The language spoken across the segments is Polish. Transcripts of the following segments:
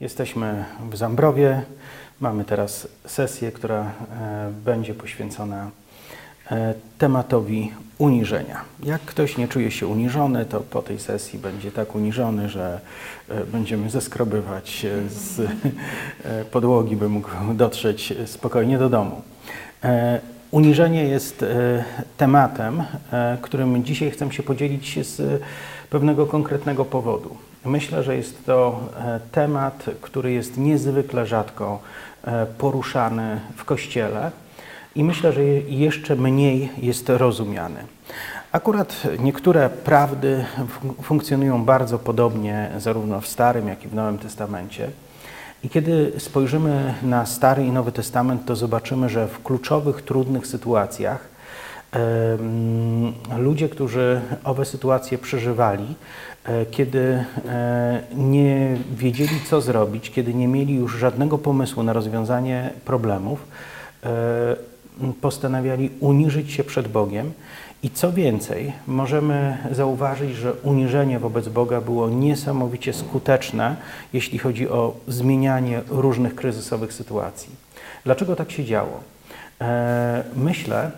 Jesteśmy w Zambrowie. Mamy teraz sesję, która e, będzie poświęcona e, tematowi uniżenia. Jak ktoś nie czuje się uniżony, to po tej sesji będzie tak uniżony, że e, będziemy zeskrobywać z podłogi, by mógł dotrzeć spokojnie do domu. Uniżenie jest tematem, którym dzisiaj chcę się podzielić z pewnego konkretnego powodu. Myślę, że jest to e, temat, który jest niezwykle rzadko e, poruszany w Kościele i myślę, że jeszcze mniej jest rozumiany. Akurat niektóre prawdy funkcjonują bardzo podobnie zarówno w Starym, jak i w Nowym Testamencie. I kiedy spojrzymy na Stary i Nowy Testament, to zobaczymy, że w kluczowych, trudnych sytuacjach ludzie, którzy owe sytuacje przeżywali, kiedy e, nie wiedzieli, co zrobić, kiedy nie mieli już żadnego pomysłu na rozwiązanie problemów, e, postanawiali uniżyć się przed Bogiem. I co więcej, możemy zauważyć, że uniżenie wobec Boga było niesamowicie skuteczne, jeśli chodzi o zmienianie różnych kryzysowych sytuacji. Dlaczego tak się działo? Myślę,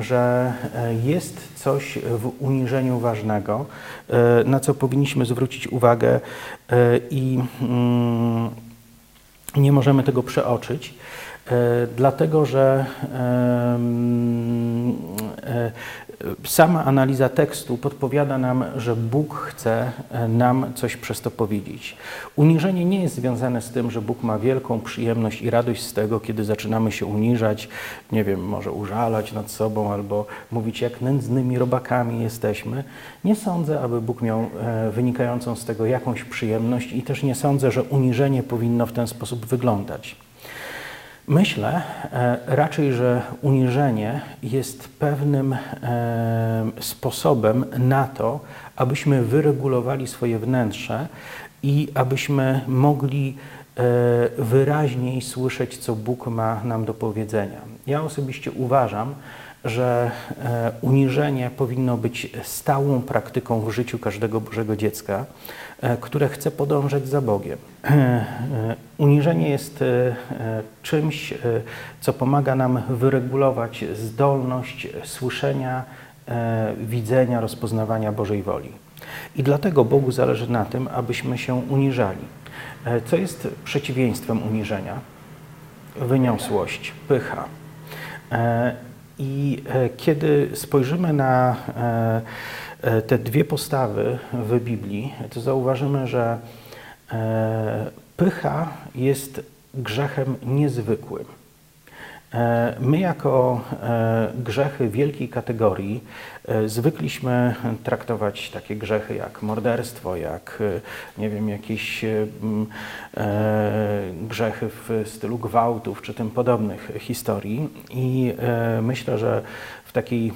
że e, jest coś w uniżeniu ważnego, e, na co powinniśmy zwrócić uwagę e, i mm, nie możemy tego przeoczyć, dlatego że sama analiza tekstu podpowiada nam, że Bóg chce e, nam coś przez to powiedzieć. Uniżenie nie jest związane z tym, że Bóg ma wielką przyjemność i radość z tego, kiedy zaczynamy się uniżać, nie wiem, może użalać nad sobą albo mówić, jak nędznymi robakami jesteśmy. Nie sądzę, aby Bóg miał e, wynikającą z tego jakąś przyjemność i też nie sądzę, że uniżenie powinno w ten sposób wyglądać. Myślę e, raczej, że uniżenie jest pewnym e, sposobem na to, abyśmy wyregulowali swoje wnętrze i abyśmy mogli e, wyraźniej słyszeć, co Bóg ma nam do powiedzenia. Ja osobiście uważam, że uniżenie powinno być stałą praktyką w życiu każdego Bożego dziecka, E, które chce podążać za Bogiem. E, e, uniżenie jest czymś, co pomaga nam wyregulować zdolność słyszenia, widzenia, rozpoznawania Bożej woli. I dlatego Bogu zależy na tym, abyśmy się uniżali. Co jest przeciwieństwem uniżenia? Wyniosłość, pycha. I kiedy spojrzymy na E, te dwie postawy w Biblii, to zauważymy, że e, pycha jest grzechem niezwykłym. E, my, jako grzechy wielkiej kategorii, zwykliśmy traktować takie grzechy jak morderstwo, jak nie wiem, jakieś grzechy w stylu gwałtów czy tym podobnych historii. I myślę, że w takiej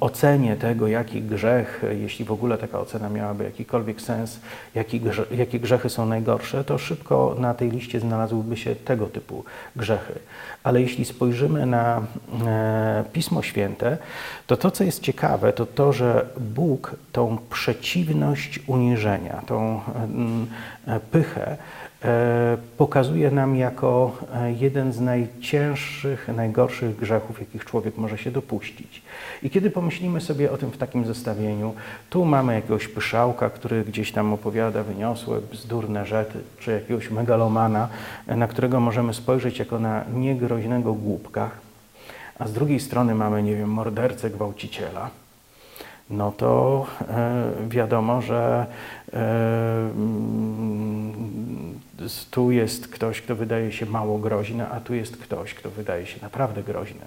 ocenie tego, jaki grzech, jeśli w ogóle taka ocena miałaby jakikolwiek sens, jaki jakie grzechy są najgorsze, to szybko na tej liście znalazłyby się tego typu grzechy. Ale jeśli spojrzymy na e, Pismo Święte, to to, co jest ciekawe, to to, że Bóg tą przeciwność uniżenia, tą e, pychę, pokazuje nam jako e, jeden z najcięższych, najgorszych grzechów, jakich człowiek może się dopuścić. I kiedy pomyślimy sobie o tym w takim zestawieniu, tu mamy jakiegoś pyszałka, który gdzieś tam opowiada wyniosłe, bzdurne rzeczy, czy jakiegoś megalomana, e, na którego możemy spojrzeć jako na niegroźnego głupka, a z drugiej strony mamy, nie wiem, mordercę, gwałciciela, no to e, wiadomo, że e, tu jest ktoś, kto wydaje się mało groźny, a tu jest ktoś, kto wydaje się naprawdę groźny.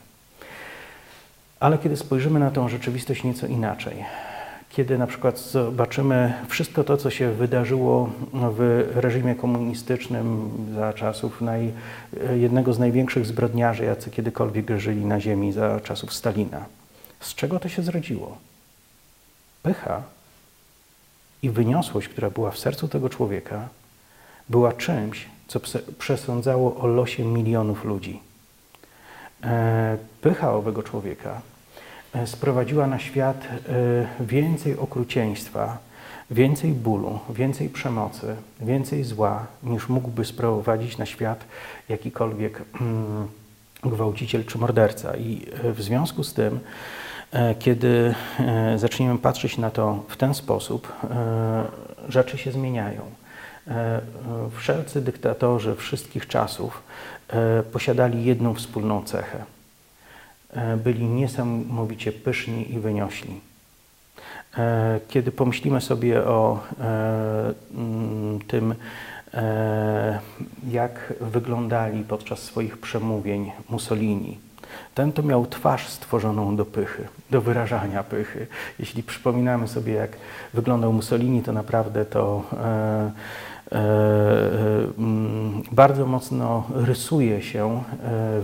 Ale kiedy spojrzymy na tą rzeczywistość nieco inaczej, kiedy na przykład zobaczymy wszystko to, co się wydarzyło w reżimie komunistycznym za czasów naj, jednego z największych zbrodniarzy, jacy kiedykolwiek żyli na ziemi za czasów Stalina. Z czego to się zrodziło? Pycha i wyniosłość, która była w sercu tego człowieka, była czymś, co przesądzało o losie milionów ludzi. E, pycha owego człowieka e, sprowadziła na świat e, więcej okrucieństwa, więcej bólu, więcej przemocy, więcej zła, niż mógłby sprowadzić na świat jakikolwiek mm, gwałciciel czy morderca. I w związku z tym, kiedy zaczniemy patrzeć na to w ten sposób, rzeczy się zmieniają. Wszelcy dyktatorzy wszystkich czasów posiadali jedną wspólną cechę. Byli niesamowicie pyszni i wyniośli. E, kiedy pomyślimy sobie o e, tym, e, jak wyglądali podczas swoich przemówień Mussolini, ten to miał twarz stworzoną do pychy, do wyrażania pychy. Jeśli przypominamy sobie, jak wyglądał Mussolini, to naprawdę to e, e, bardzo mocno rysuje się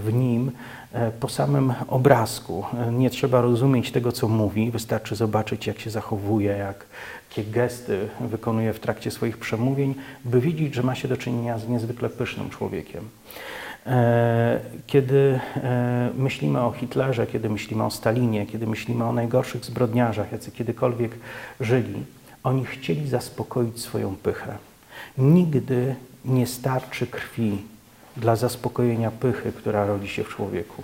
w nim E, po samym obrazku. E, nie trzeba rozumieć tego, co mówi, wystarczy zobaczyć, jak się zachowuje, jak, jakie gesty wykonuje w trakcie swoich przemówień, by widzieć, że ma się do czynienia z niezwykle pysznym człowiekiem. E, kiedy myślimy o Hitlerze, kiedy myślimy o Stalinie, kiedy myślimy o najgorszych zbrodniarzach, jacy kiedykolwiek żyli, oni chcieli zaspokoić swoją pychę. Nigdy nie starczy krwi dla zaspokojenia pychy, która rodzi się w człowieku.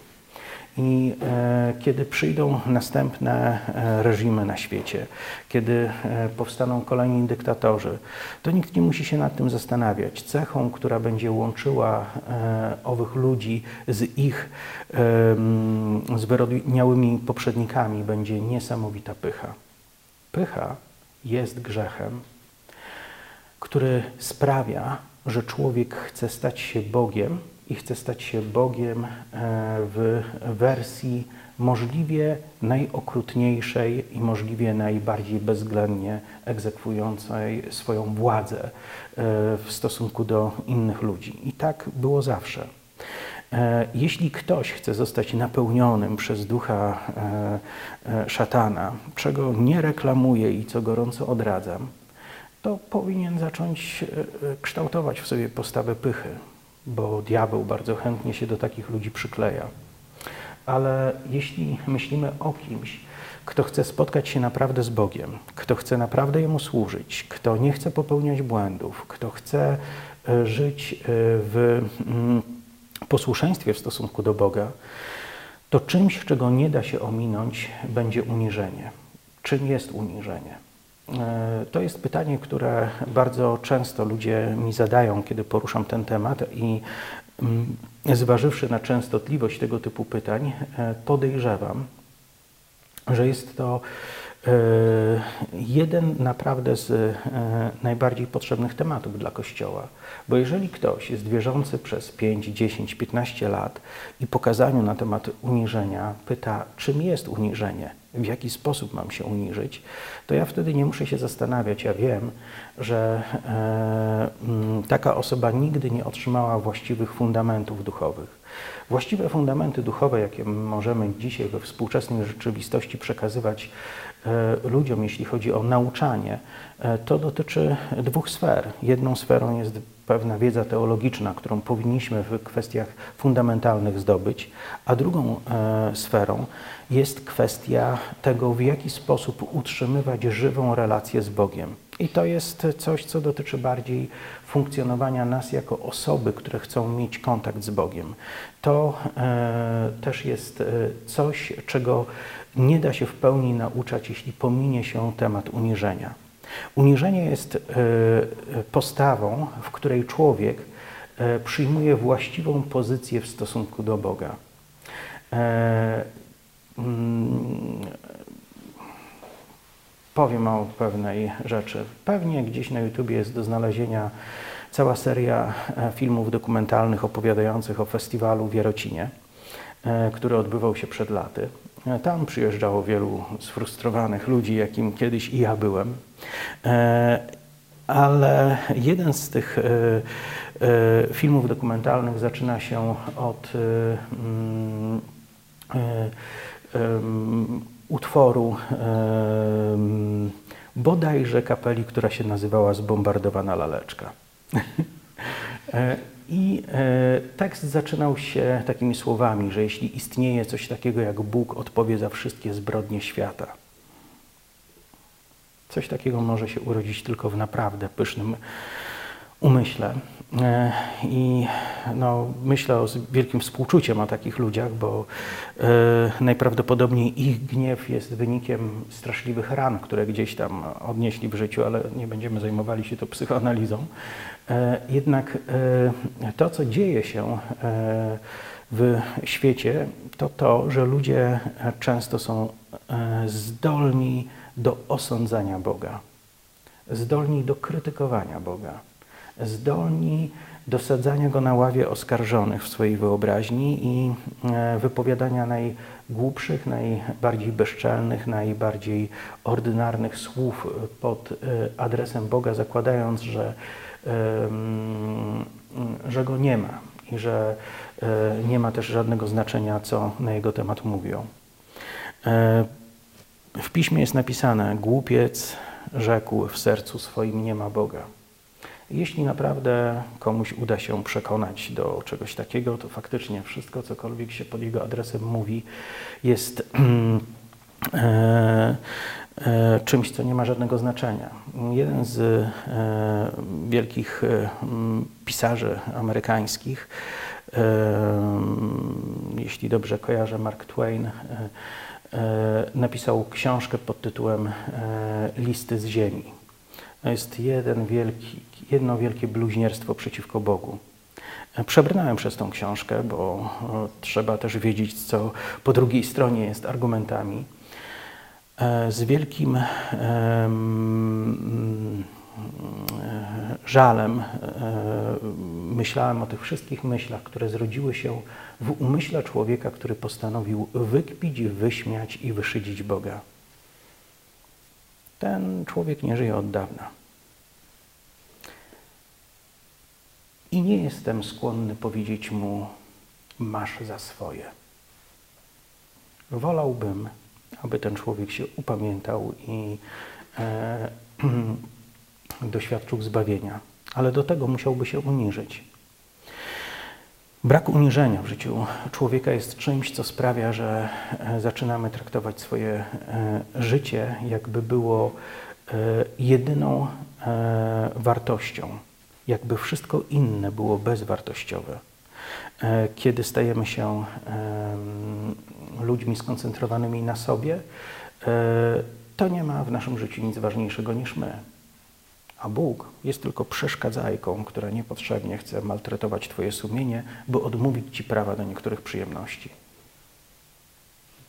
I e, kiedy przyjdą następne e, reżimy na świecie, kiedy e, powstaną kolejni dyktatorzy, to nikt nie musi się nad tym zastanawiać. Cechą, która będzie łączyła e, owych ludzi z ich zwyrodniałymi poprzednikami, będzie niesamowita pycha. Pycha jest grzechem, który sprawia, że człowiek chce stać się Bogiem i chce stać się Bogiem e, w wersji możliwie najokrutniejszej i możliwie najbardziej bezwzględnie egzekwującej swoją władzę e, w stosunku do innych ludzi. I tak było zawsze. E, jeśli ktoś chce zostać napełnionym przez ducha szatana, czego nie reklamuję i co gorąco odradzam, to powinien zacząć e, e, kształtować w sobie postawę pychy, bo diabeł bardzo chętnie się do takich ludzi przykleja. Ale jeśli myślimy o kimś, kto chce spotkać się naprawdę z Bogiem, kto chce naprawdę Jemu służyć, kto nie chce popełniać błędów, kto chce e, żyć w mm, posłuszeństwie w stosunku do Boga, to czymś, czego nie da się ominąć, będzie uniżenie. Czym jest uniżenie? E, to jest pytanie, które bardzo często ludzie mi zadają, kiedy poruszam ten temat i mm, zważywszy na częstotliwość tego typu pytań, e, podejrzewam, że jest to e, jeden naprawdę z najbardziej potrzebnych tematów dla Kościoła. Bo jeżeli ktoś jest wierzący przez 5, 10, 15 lat i pokazaniu na temat uniżenia pyta, czym jest uniżenie, w jaki sposób mam się uniżyć, to ja wtedy nie muszę się zastanawiać. Ja wiem, że e, mm, taka osoba nigdy nie otrzymała właściwych fundamentów duchowych. Właściwe fundamenty duchowe, jakie możemy dzisiaj we współczesnej rzeczywistości przekazywać ludziom, jeśli chodzi o nauczanie, e, to dotyczy dwóch sfer. Jedną sferą jest pewna wiedza teologiczna, którą powinniśmy w kwestiach fundamentalnych zdobyć, a drugą e, sferą jest kwestia tego, w jaki sposób utrzymywać żywą relację z Bogiem. I to jest coś, co dotyczy bardziej funkcjonowania nas jako osoby, które chcą mieć kontakt z Bogiem. To e, też jest e, coś, czego nie da się w pełni nauczać, jeśli pominie się temat uniżenia. Uniżenie jest e, postawą, w której człowiek e, przyjmuje właściwą pozycję w stosunku do Boga. E, mm, powiem o pewnej rzeczy. Pewnie gdzieś na YouTube jest do znalezienia cała seria filmów dokumentalnych opowiadających o festiwalu w Jarocinie, który odbywał się przed laty. Tam przyjeżdżało wielu sfrustrowanych ludzi, jakim kiedyś i ja byłem. E, ale jeden z tych e, e, filmów dokumentalnych zaczyna się od mm, utworu bodajże kapeli, która się nazywała Zbombardowana laleczka. I e, tekst zaczynał się takimi słowami, że jeśli istnieje coś takiego jak Bóg, odpowie za wszystkie zbrodnie świata. Coś takiego może się urodzić tylko w naprawdę pysznym umyśle. E, I no, myślę o wielkim współczuciem o takich ludziach, bo e, najprawdopodobniej ich gniew jest wynikiem straszliwych ran, które gdzieś tam odnieśli w życiu, ale nie będziemy zajmowali się to psychoanalizą. E, jednak to, co dzieje się w świecie, to to, że ludzie często są zdolni do osądzania Boga, zdolni do krytykowania Boga zdolni do sadzania go na ławie oskarżonych w swojej wyobraźni i e, wypowiadania najgłupszych, najbardziej bezczelnych, najbardziej ordynarnych słów pod e, adresem Boga, zakładając, że, że go nie ma i że e, nie ma też żadnego znaczenia, co na jego temat mówią. W piśmie jest napisane: Głupiec rzekł w sercu swoim: Nie ma Boga. Jeśli naprawdę komuś uda się przekonać do czegoś takiego, to faktycznie wszystko, cokolwiek się pod jego adresem mówi, jest e, e, czymś, co nie ma żadnego znaczenia. Jeden z e, wielkich pisarzy amerykańskich, jeśli dobrze kojarzę, Mark Twain, napisał książkę pod tytułem Listy z Ziemi. Jest jeden wielki, jedno wielkie bluźnierstwo przeciwko Bogu. Przebrnąłem przez tą książkę, bo trzeba też wiedzieć, co po drugiej stronie jest argumentami. E, z wielkim e, żalem e, myślałem o tych wszystkich myślach, które zrodziły się w umyśle człowieka, który postanowił wykpić, wyśmiać i wyszydzić Boga. Ten człowiek nie żyje od dawna. I nie jestem skłonny powiedzieć mu, masz za swoje. Wolałbym, aby ten człowiek się upamiętał i e, doświadczył zbawienia, ale do tego musiałby się uniżyć. Brak uniżenia w życiu człowieka jest czymś, co sprawia, że e, zaczynamy traktować swoje e, życie, jakby było e, jedyną wartością, jakby wszystko inne było bezwartościowe. Kiedy stajemy się ludźmi skoncentrowanymi na sobie, to nie ma w naszym życiu nic ważniejszego niż my. A Bóg jest tylko przeszkadzajką, która niepotrzebnie chce maltretować Twoje sumienie, by odmówić Ci prawa do niektórych przyjemności.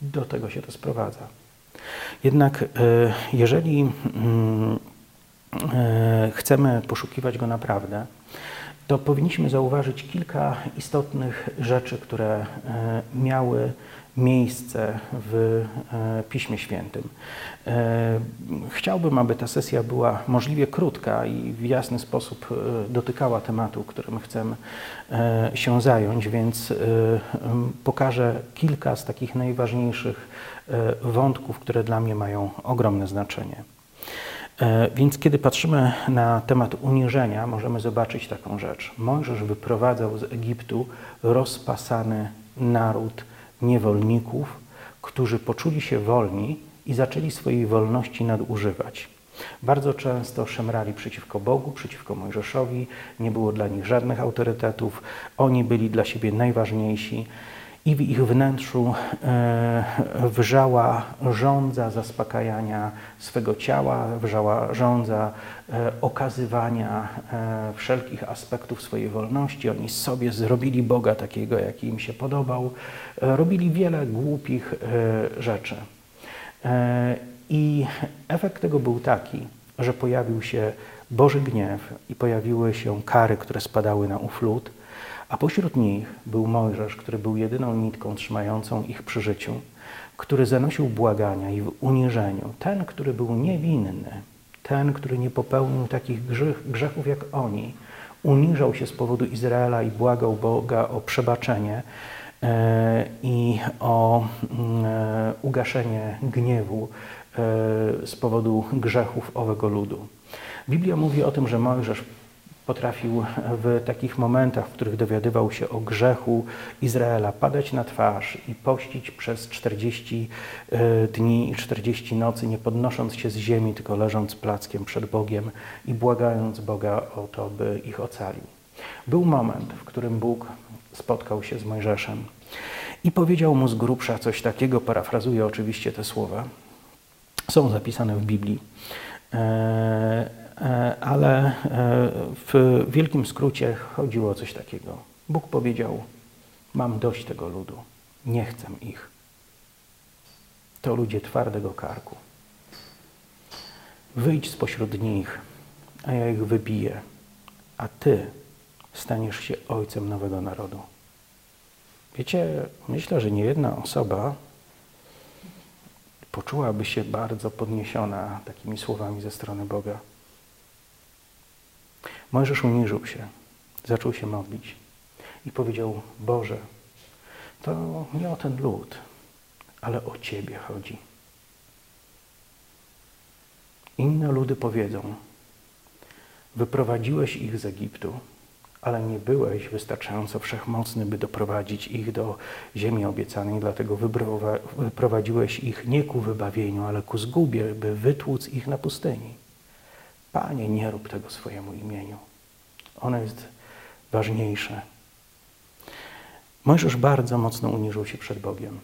Do tego się to sprowadza. Jednak e, jeżeli mm, e, chcemy poszukiwać Go naprawdę, to powinniśmy zauważyć kilka istotnych rzeczy, które e, miały miejsce w e, Piśmie Świętym. E, chciałbym, aby ta sesja była możliwie krótka i w jasny sposób e, dotykała tematu, którym chcę się zająć, więc pokażę kilka z takich najważniejszych wątków, które dla mnie mają ogromne znaczenie. Więc kiedy patrzymy na temat uniżenia, możemy zobaczyć taką rzecz. Mojżesz wyprowadzał z Egiptu rozpasany naród niewolników, którzy poczuli się wolni i zaczęli swojej wolności nadużywać. Bardzo często szemrali przeciwko Bogu, przeciwko Mojżeszowi, nie było dla nich żadnych autorytetów, oni byli dla siebie najważniejsi i w ich wnętrzu e, wrzała żądza zaspokajania swego ciała, wrzała żądza e, okazywania e, wszelkich aspektów swojej wolności. Oni sobie zrobili Boga takiego, jaki im się podobał, robili wiele głupich rzeczy. I efekt tego był taki, że pojawił się Boży gniew i pojawiły się kary, które spadały na uflut, a pośród nich był Mojżesz, który był jedyną nitką trzymającą ich przy życiu, który zanosił błagania i w uniżeniu. Ten, który był niewinny, ten, który nie popełnił takich grzech, grzechów jak oni, uniżał się z powodu Izraela i błagał Boga o przebaczenie e, i o mm, e, ugaszenie gniewu e, z powodu grzechów owego ludu. Biblia mówi o tym, że Mojżesz potrafił w takich momentach, w których dowiadywał się o grzechu Izraela, padać na twarz i pościć przez 40 e, dni i 40 nocy, nie podnosząc się z ziemi, tylko leżąc plackiem przed Bogiem i błagając Boga o to, by ich ocalił. Był moment, w którym Bóg spotkał się z Mojżeszem i powiedział mu z grubsza coś takiego, parafrazuję oczywiście te słowa. Są zapisane w Biblii. E, ale e, w wielkim skrócie chodziło o coś takiego. Bóg powiedział: Mam dość tego ludu, nie chcę ich. To ludzie twardego karku. Wyjdź spośród nich, a ja ich wybiję, a ty staniesz się ojcem nowego narodu. Wiecie, myślę, że nie jedna osoba poczułaby się bardzo podniesiona takimi słowami ze strony Boga. Mojżesz uniżył się, zaczął się modlić i powiedział: Boże, to nie o ten lud, ale o Ciebie chodzi. Inne ludy powiedzą: Wyprowadziłeś ich z Egiptu, ale nie byłeś wystarczająco wszechmocny, by doprowadzić ich do ziemi obiecanej, dlatego wyprowadziłeś ich nie ku wybawieniu, ale ku zgubie, by wytłuc ich na pustyni. Panie, nie rób tego swojemu imieniu. Ono jest ważniejsze. Mojżesz bardzo mocno uniżył się przed Bogiem.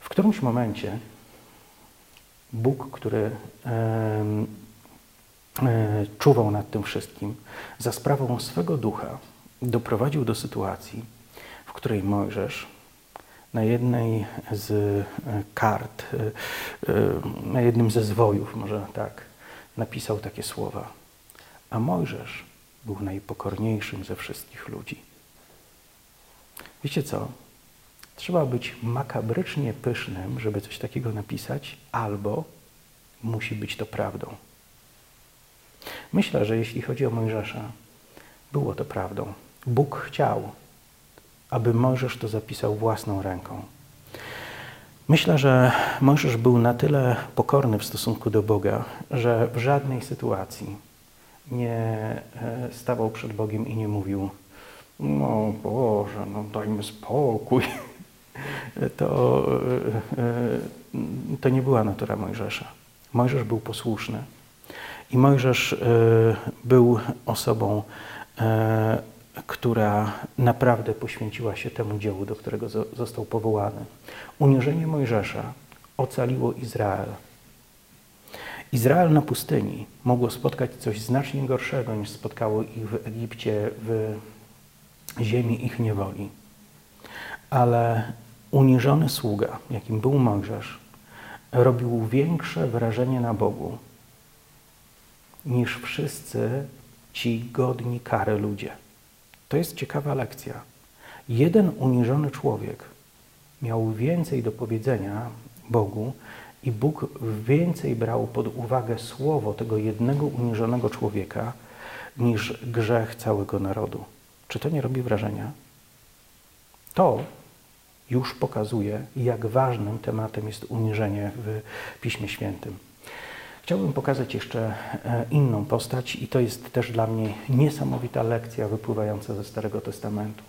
W którymś momencie Bóg, który e, e, czuwał nad tym wszystkim, za sprawą swego ducha doprowadził do sytuacji, w której Mojżesz na jednej z e, kart, e, e, na jednym ze zwojów, może tak, napisał takie słowa. A Mojżesz był najpokorniejszym ze wszystkich ludzi. Wiecie co? Trzeba być makabrycznie pysznym, żeby coś takiego napisać, albo musi być to prawdą. Myślę, że jeśli chodzi o Mojżesza, było to prawdą. Bóg chciał, aby Mojżesz to zapisał własną ręką. Myślę, że Mojżesz był na tyle pokorny w stosunku do Boga, że w żadnej sytuacji nie e, stawał przed Bogiem i nie mówił: No Boże, no dajmy spokój. To, e, e, to nie była natura Mojżesza. Mojżesz był posłuszny. I Mojżesz był osobą która naprawdę poświęciła się temu dziełu, do którego został powołany. Uniżenie Mojżesza ocaliło Izrael. Izrael na pustyni mogło spotkać coś znacznie gorszego niż spotkało ich w Egipcie, w ziemi ich niewoli. Ale uniżony sługa, jakim był Mojżesz, robił większe wrażenie na Bogu niż wszyscy ci godni kary ludzie. To jest ciekawa lekcja. Jeden uniżony człowiek miał więcej do powiedzenia Bogu i Bóg więcej brał pod uwagę słowo tego jednego uniżonego człowieka niż grzech całego narodu. Czy to nie robi wrażenia? To już pokazuje, jak ważnym tematem jest uniżenie w Piśmie Świętym. Chciałbym pokazać jeszcze e, inną postać i to jest też dla mnie niesamowita lekcja wypływająca ze Starego Testamentu.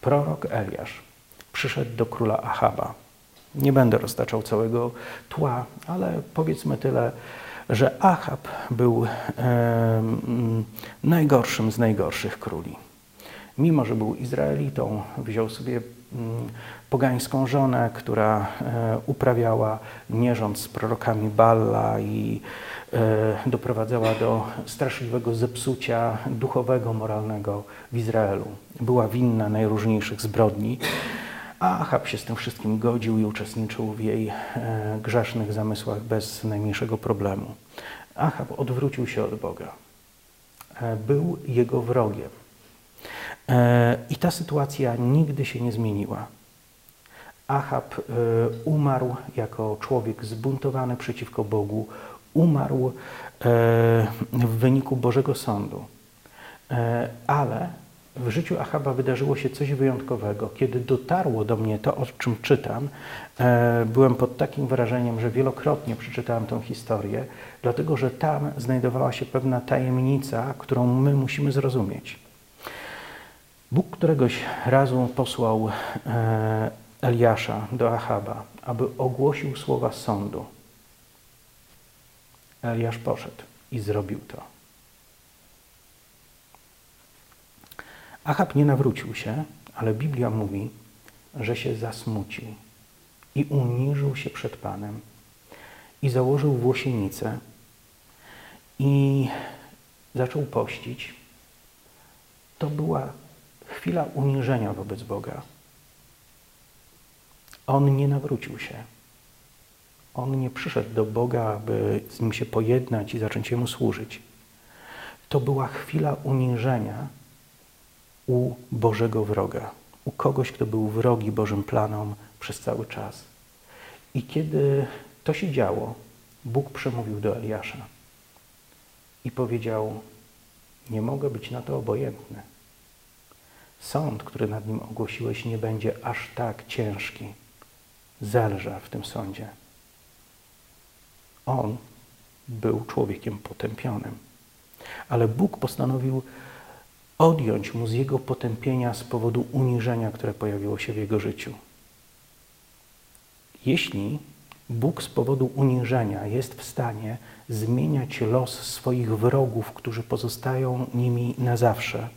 Prorok Eliasz przyszedł do króla Achaba. Nie będę roztaczał całego tła, ale powiedzmy tyle, że Achab był e, najgorszym z najgorszych króli. Mimo, że był Izraelitą, wziął sobie pogańską żonę, która e, uprawiała nierząd z prorokami Balla i e, doprowadzała do straszliwego zepsucia duchowego, moralnego w Izraelu. Była winna najróżniejszych zbrodni, a Achab się z tym wszystkim godził i uczestniczył w jej e, grzesznych zamysłach bez najmniejszego problemu. Achab odwrócił się od Boga. Był jego wrogiem. E, I ta sytuacja nigdy się nie zmieniła. Achab e, umarł jako człowiek zbuntowany przeciwko Bogu, umarł e, w wyniku Bożego Sądu. Ale w życiu Achaba wydarzyło się coś wyjątkowego. Kiedy dotarło do mnie to, o czym czytam, byłem pod takim wrażeniem, że wielokrotnie przeczytałem tę historię, dlatego że tam znajdowała się pewna tajemnica, którą my musimy zrozumieć. Bóg któregoś razu posłał e, Eliasza do Achaba, aby ogłosił słowa sądu. Eliasz poszedł i zrobił to. Achab nie nawrócił się, ale Biblia mówi, że się zasmucił i uniżył się przed Panem i założył włosienicę i zaczął pościć. To była chwila uniżenia wobec Boga. On nie nawrócił się. On nie przyszedł do Boga, aby z nim się pojednać i zacząć jemu służyć. To była chwila uniżenia u Bożego wroga, u kogoś, kto był wrogi Bożym planom przez cały czas. I kiedy to się działo, Bóg przemówił do Eliasza i powiedział: Nie mogę być na to obojętny. Sąd, który nad nim ogłosiłeś, nie będzie aż tak ciężki. Zelża w tym sądzie. On był człowiekiem potępionym. Ale Bóg postanowił odjąć mu z jego potępienia z powodu uniżenia, które pojawiło się w jego życiu. Jeśli Bóg z powodu uniżenia jest w stanie zmieniać los swoich wrogów, którzy pozostają nimi na zawsze,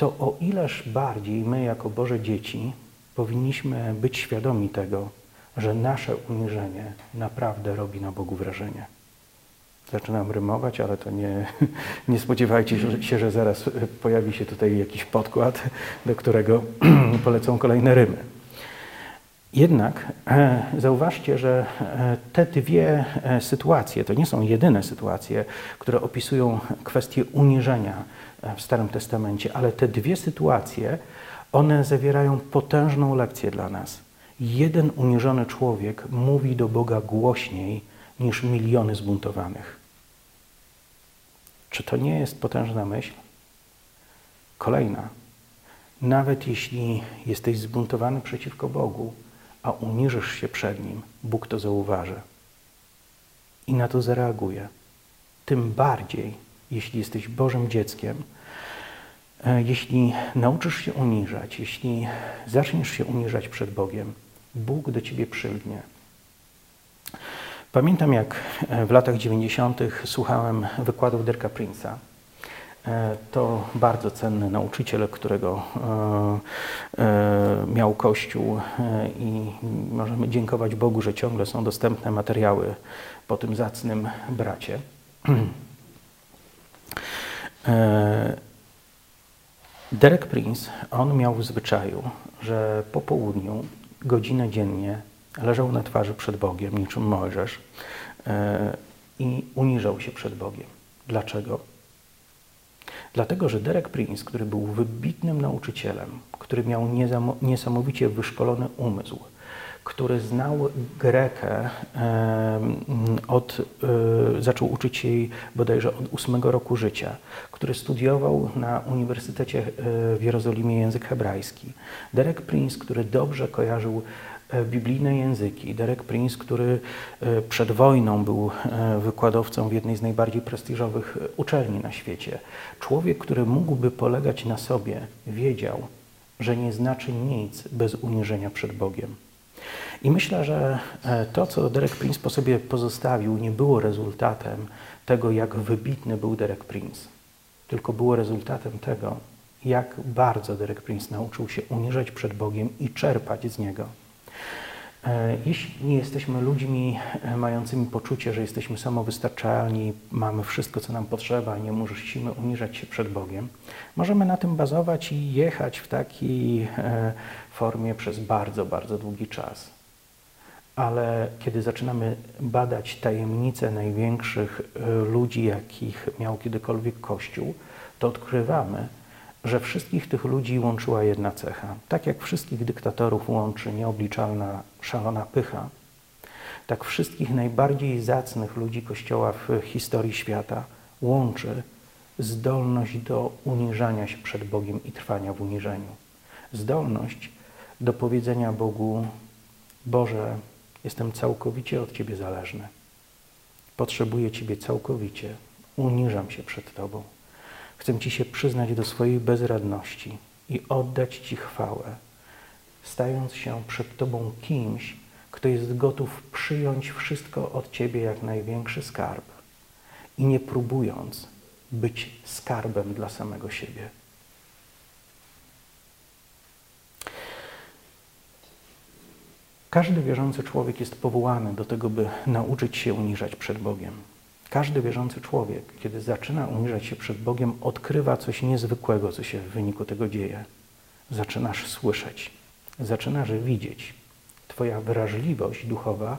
to o ileż bardziej my, jako Boże dzieci, powinniśmy być świadomi tego, że nasze uniżenie naprawdę robi na Bogu wrażenie. Zaczynam rymować, ale to nie, nie spodziewajcie się, że zaraz pojawi się tutaj jakiś podkład, do którego polecą kolejne rymy. Jednak e, zauważcie, że e, te dwie e, sytuacje to nie są jedyne sytuacje, które opisują kwestię uniżenia w Starym Testamencie, ale te dwie sytuacje, one zawierają potężną lekcję dla nas. Jeden uniżony człowiek mówi do Boga głośniej niż miliony zbuntowanych. Czy to nie jest potężna myśl? Kolejna. Nawet jeśli jesteś zbuntowany przeciwko Bogu, a uniżysz się przed Nim, Bóg to zauważy i na to zareaguje. Tym bardziej, jeśli jesteś Bożym dzieckiem, e, jeśli nauczysz się uniżać, jeśli zaczniesz się uniżać przed Bogiem, Bóg do ciebie przylgnie. Pamiętam, jak e, w latach 90. słuchałem wykładów Dirka Prince'a. E, to bardzo cenny nauczyciel, którego miał Kościół i możemy dziękować Bogu, że ciągle są dostępne materiały po tym zacnym bracie. Derek Prince, on miał w zwyczaju, że po południu, godzinę dziennie leżał na twarzy przed Bogiem, niczym Mojżesz e, i uniżał się przed Bogiem. Dlaczego? Dlatego, że Derek Prince, który był wybitnym nauczycielem, który miał niesamowicie wyszkolony umysł, który znał Grekę, od, e, zaczął uczyć jej bodajże od ósmego roku życia, który studiował na Uniwersytecie e, w Jerozolimie język hebrajski. Derek Prince, który dobrze kojarzył E, biblijne języki. Derek Prince, który przed wojną był wykładowcą w jednej z najbardziej prestiżowych uczelni na świecie. Człowiek, który mógłby polegać na sobie, wiedział, że nie znaczy nic bez uniżenia przed Bogiem. I myślę, że to, co Derek Prince po sobie pozostawił, nie było rezultatem tego, jak wybitny był Derek Prince, tylko było rezultatem tego, jak bardzo Derek Prince nauczył się uniżać przed Bogiem i czerpać z Niego. E, jeśli nie jesteśmy ludźmi e, mającymi poczucie, że jesteśmy samowystarczalni, mamy wszystko, co nam potrzeba, nie musimy uniżać się przed Bogiem, możemy na tym bazować i jechać w takiej e, formie przez bardzo, bardzo długi czas. Ale kiedy zaczynamy badać tajemnice największych ludzi, jakich miał kiedykolwiek Kościół, to odkrywamy, że wszystkich tych ludzi łączyła jedna cecha. Tak jak wszystkich dyktatorów łączy nieobliczalna, szalona pycha, tak wszystkich najbardziej zacnych ludzi Kościoła w historii świata łączy zdolność do uniżania się przed Bogiem i trwania w uniżeniu. Zdolność do powiedzenia Bogu: Boże, jestem całkowicie od Ciebie zależny. Potrzebuję Ciebie całkowicie. Uniżam się przed Tobą. Chcę Ci się przyznać do swojej bezradności i oddać Ci chwałę, stając się przed Tobą kimś, kto jest gotów przyjąć wszystko od Ciebie jak największy skarb i nie próbując być skarbem dla samego siebie. Każdy wierzący człowiek jest powołany do tego, by nauczyć się uniżać przed Bogiem. Każdy wierzący człowiek, kiedy zaczyna uniżać się przed Bogiem, odkrywa coś niezwykłego, co się w wyniku tego dzieje. Zaczynasz słyszeć, zaczynasz widzieć. Twoja wrażliwość duchowa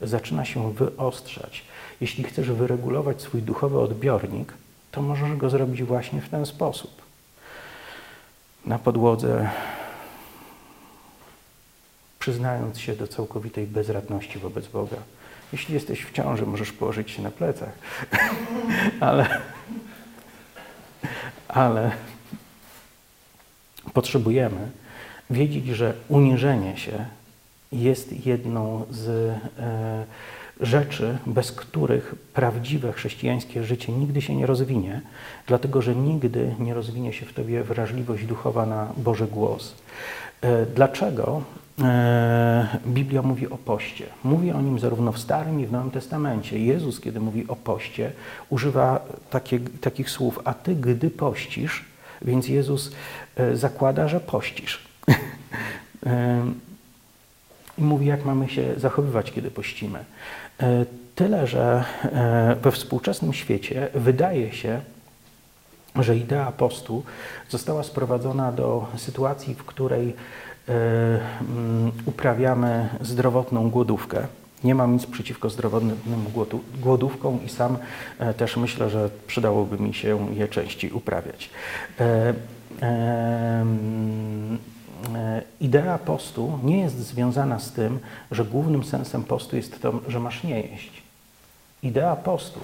zaczyna się wyostrzać. Jeśli chcesz wyregulować swój duchowy odbiornik, to możesz go zrobić właśnie w ten sposób. Na podłodze, przyznając się do całkowitej bezradności wobec Boga. Jeśli jesteś w ciąży, możesz położyć się na plecach, ale, ale potrzebujemy wiedzieć, że uniżenie się jest jedną z e, rzeczy, bez których prawdziwe chrześcijańskie życie nigdy się nie rozwinie, dlatego że nigdy nie rozwinie się w tobie wrażliwość duchowa na Boży głos. E, dlaczego e, Biblia mówi o poście? Mówi o nim zarówno w Starym i w Nowym Testamencie. Jezus, kiedy mówi o poście, używa takie, takich słów, a ty, gdy pościsz, więc Jezus e, zakłada, że pościsz. I mówi, jak mamy się zachowywać, kiedy pościmy. Tyle, że we współczesnym świecie wydaje się, że idea postu została sprowadzona do sytuacji, w której e, mm, uprawiamy zdrowotną głodówkę. Nie mam nic przeciwko zdrowotnym głodówkom i sam e, też myślę, że przydałoby mi się je częściej uprawiać. E, idea postu nie jest związana z tym, że głównym sensem postu jest to, że masz nie jeść. Idea postu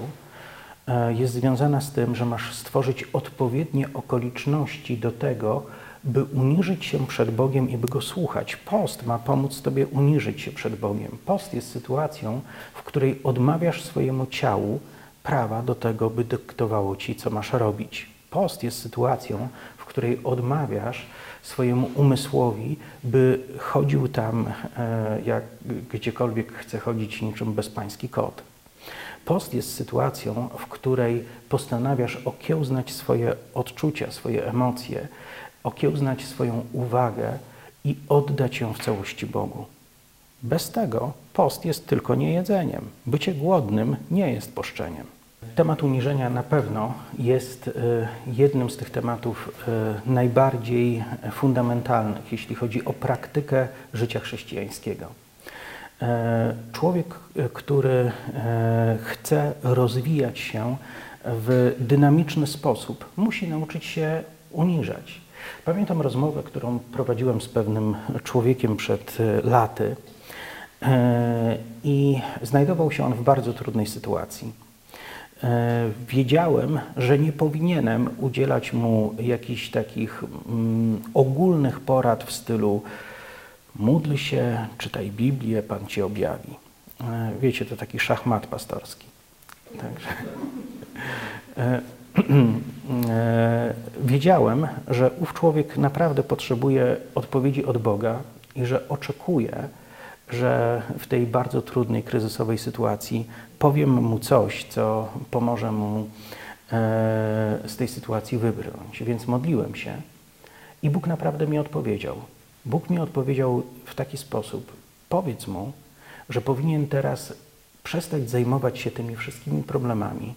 E, jest związana z tym, że masz stworzyć odpowiednie okoliczności do tego, by uniżyć się przed Bogiem i by Go słuchać. Post ma pomóc Tobie uniżyć się przed Bogiem. Post jest sytuacją, w której odmawiasz swojemu ciału prawa do tego, by dyktowało Ci, co masz robić. Post jest sytuacją, w której odmawiasz swojemu umysłowi, by chodził tam, e, jak gdziekolwiek chce chodzić, niczym bezpański kot. Post jest sytuacją, w której postanawiasz okiełznać swoje odczucia, swoje emocje, okiełznać swoją uwagę i oddać ją w całości Bogu. Bez tego post jest tylko niejedzeniem. Bycie głodnym nie jest poszczeniem. Temat uniżenia na pewno jest e, jednym z tych tematów e, najbardziej fundamentalnych, jeśli chodzi o praktykę życia chrześcijańskiego. E, człowiek, który chce rozwijać się w dynamiczny sposób, musi nauczyć się uniżać. Pamiętam rozmowę, którą prowadziłem z pewnym człowiekiem przed laty i znajdował się on w bardzo trudnej sytuacji. Wiedziałem, że nie powinienem udzielać mu jakichś takich mm, ogólnych porad w stylu Módl się, czytaj Biblię, Pan ci objawi. E, wiecie, to taki szachmat pastorski. Także. E, e, wiedziałem, że ów człowiek naprawdę potrzebuje odpowiedzi od Boga i że oczekuje, że w tej bardzo trudnej, kryzysowej sytuacji powiem mu coś, co pomoże mu z tej sytuacji wybrnąć. Więc modliłem się i Bóg naprawdę mi odpowiedział. Bóg mi odpowiedział w taki sposób: powiedz mu, że powinien teraz przestać zajmować się tymi wszystkimi problemami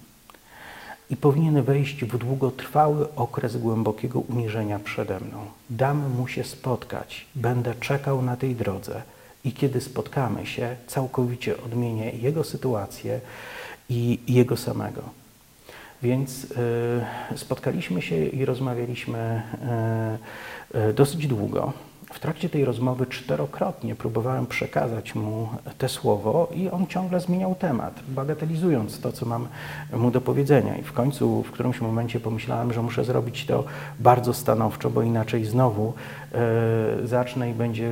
i powinien wejść w długotrwały okres głębokiego uniżenia przede mną. Dam mu się spotkać, będę czekał na tej drodze i kiedy spotkamy się, całkowicie odmienię jego sytuację i jego samego. Więc y, spotkaliśmy się i rozmawialiśmy y, y, dosyć długo. W trakcie tej rozmowy czterokrotnie próbowałem przekazać mu te słowo i on ciągle zmieniał temat, bagatelizując to, co mam mu do powiedzenia. I w końcu w którymś momencie pomyślałem, że muszę zrobić to bardzo stanowczo, bo inaczej znowu e, zacznę i będzie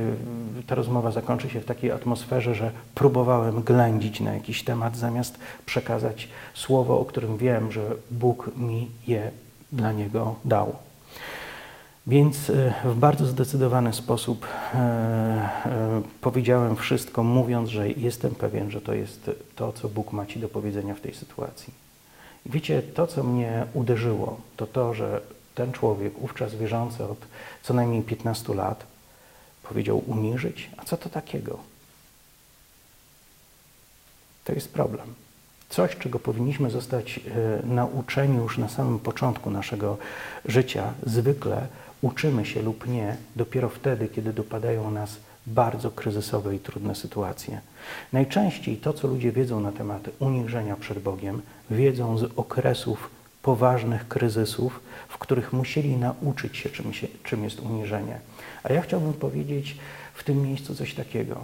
ta rozmowa zakończy się w takiej atmosferze, że próbowałem ględzić na jakiś temat, zamiast przekazać słowo, o którym wiem, że Bóg mi je dla niego dał. Więc e, w bardzo zdecydowany sposób e, e, powiedziałem wszystko, mówiąc, że jestem pewien, że to jest to, co Bóg ma Ci do powiedzenia w tej sytuacji. I wiecie, to, co mnie uderzyło, to to, że ten człowiek, ówczas wierzący od co najmniej 15 lat, powiedział uniżyć. A co to takiego? To jest problem. Coś, czego powinniśmy zostać nauczeni już na samym początku naszego życia, zwykle uczymy się lub nie dopiero wtedy, kiedy dopadają nas bardzo kryzysowe i trudne sytuacje. Najczęściej to, co ludzie wiedzą na temat uniżenia przed Bogiem, wiedzą z okresów poważnych kryzysów, w których musieli nauczyć się, czym, się, czym jest uniżenie. A ja chciałbym powiedzieć w tym miejscu coś takiego.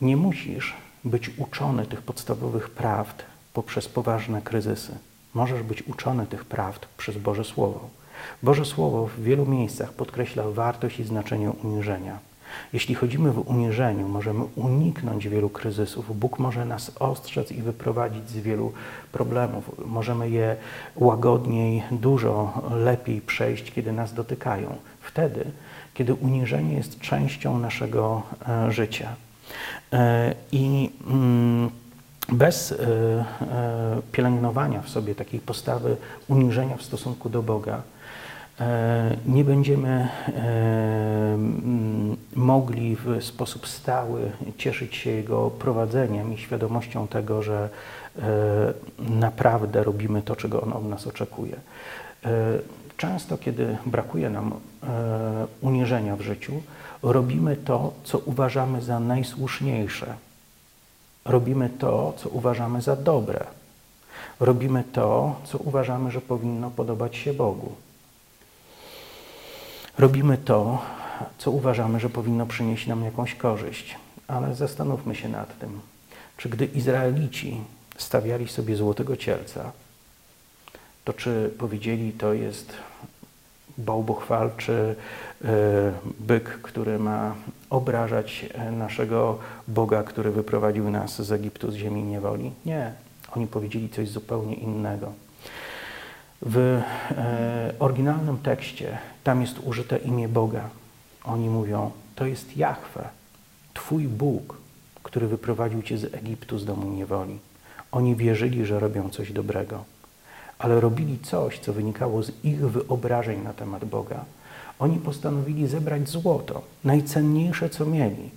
Nie musisz być uczony tych podstawowych prawd poprzez poważne kryzysy. Możesz być uczony tych prawd przez Boże Słowo. Boże Słowo w wielu miejscach podkreśla wartość i znaczenie uniżenia. Jeśli chodzimy w uniżeniu, możemy uniknąć wielu kryzysów. Bóg może nas ostrzec i wyprowadzić z wielu problemów. Możemy je łagodniej, dużo lepiej przejść, kiedy nas dotykają. Wtedy, kiedy uniżenie jest częścią naszego e, życia. E, I mm, bez e, pielęgnowania w sobie takiej postawy uniżenia w stosunku do Boga, nie będziemy e, mogli w sposób stały cieszyć się Jego prowadzeniem i świadomością tego, że e, naprawdę robimy to, czego On od nas oczekuje. Często, kiedy brakuje nam uniżenia w życiu, robimy to, co uważamy za najsłuszniejsze. Robimy to, co uważamy za dobre. Robimy to, co uważamy, że powinno podobać się Bogu robimy to, co uważamy, że powinno przynieść nam jakąś korzyść. Ale zastanówmy się nad tym, czy gdy Izraelici stawiali sobie złotego cielca, to czy powiedzieli, to jest bałbochwalczy e, byk, który ma obrażać e, naszego Boga, który wyprowadził nas z Egiptu, z ziemi niewoli? Nie. Oni powiedzieli coś zupełnie innego. W e, oryginalnym tekście tam jest użyte imię Boga. Oni mówią, to jest Jahwe, Twój Bóg, który wyprowadził Cię z Egiptu, z domu niewoli. Oni wierzyli, że robią coś dobrego, ale robili coś, co wynikało z ich wyobrażeń na temat Boga. Oni postanowili zebrać złoto, najcenniejsze, co mieli.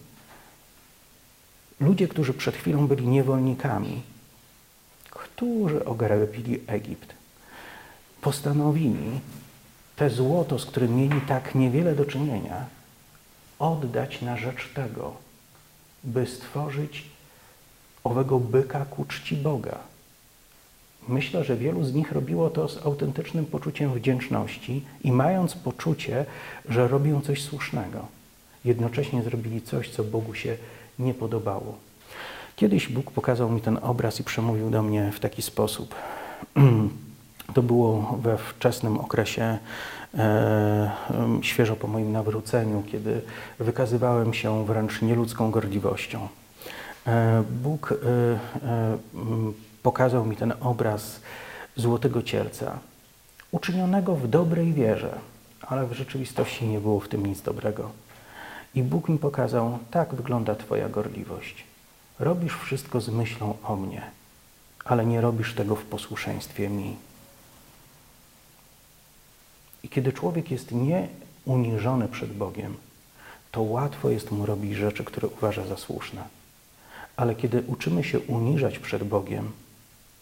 Ludzie, którzy przed chwilą byli niewolnikami, którzy ograbili Egipt, postanowili te złoto, z którym mieli tak niewiele do czynienia, oddać na rzecz tego, by stworzyć owego byka ku czci Boga. Myślę, że wielu z nich robiło to z autentycznym poczuciem wdzięczności i mając poczucie, że robią coś słusznego. Jednocześnie zrobili coś, co Bogu się nie podobało. Kiedyś Bóg pokazał mi ten obraz i przemówił do mnie w taki sposób. To było we wczesnym okresie, e, świeżo po moim nawróceniu, kiedy wykazywałem się wręcz nieludzką gorliwością. E, Bóg e, pokazał mi ten obraz złotego cielca, uczynionego w dobrej wierze, ale w rzeczywistości nie było w tym nic dobrego. I Bóg mi pokazał, tak wygląda Twoja gorliwość. Robisz wszystko z myślą o mnie, ale nie robisz tego w posłuszeństwie mi. I kiedy człowiek jest nieuniżony przed Bogiem, to łatwo jest mu robić rzeczy, które uważa za słuszne. Ale kiedy uczymy się uniżać przed Bogiem,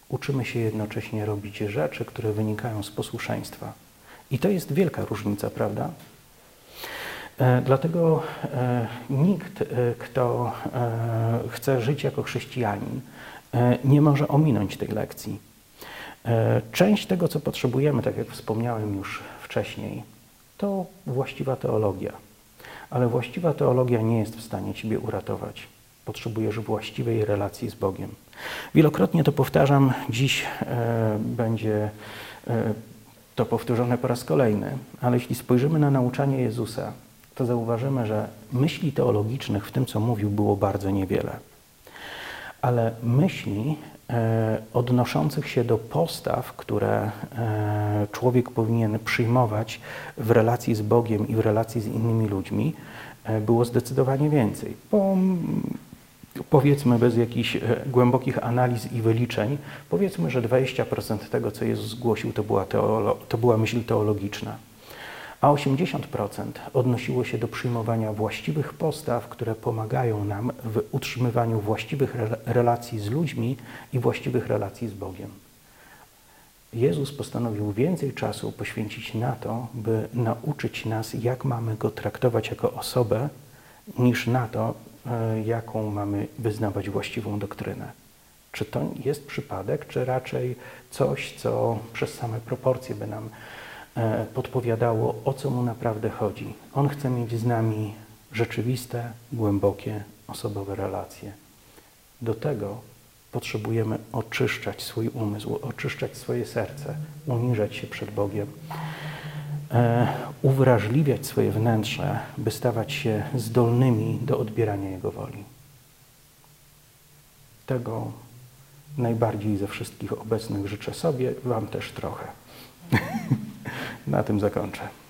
uczymy się jednocześnie robić rzeczy, które wynikają z posłuszeństwa. I to jest wielka różnica, prawda? E, dlatego e, nikt, e, kto chce żyć jako chrześcijanin, nie może ominąć tej lekcji. Część tego, co potrzebujemy, tak jak wspomniałem już wcześniej, to właściwa teologia. Ale właściwa teologia nie jest w stanie Ciebie uratować. Potrzebujesz właściwej relacji z Bogiem. Wielokrotnie to powtarzam, dziś e, będzie e, to powtórzone po raz kolejny, ale jeśli spojrzymy na nauczanie Jezusa, to zauważymy, że myśli teologicznych w tym, co mówił, było bardzo niewiele. Ale myśli odnoszących się do postaw, które e, człowiek powinien przyjmować w relacji z Bogiem i w relacji z innymi ludźmi, e, było zdecydowanie więcej. Po, powiedzmy bez jakichś głębokich analiz i wyliczeń, powiedzmy, że 20% tego, co Jezus zgłosił, to była, teolo- to była myśl teologiczna a 80% odnosiło się do przyjmowania właściwych postaw, które pomagają nam w utrzymywaniu właściwych relacji z ludźmi i właściwych relacji z Bogiem. Jezus postanowił więcej czasu poświęcić na to, by nauczyć nas, jak mamy go traktować jako osobę, niż na to, e, jaką mamy wyznawać właściwą doktrynę. Czy to jest przypadek, czy raczej coś, co przez same proporcje by nam podpowiadało, o co mu naprawdę chodzi. On chce mieć z nami rzeczywiste, głębokie, osobowe relacje. Do tego potrzebujemy oczyszczać swój umysł, oczyszczać swoje serce, uniżać się przed Bogiem, e, uwrażliwiać swoje wnętrze, by stawać się zdolnymi do odbierania Jego woli. Tego najbardziej ze wszystkich obecnych życzę sobie, Wam też trochę. Na tym zakończę.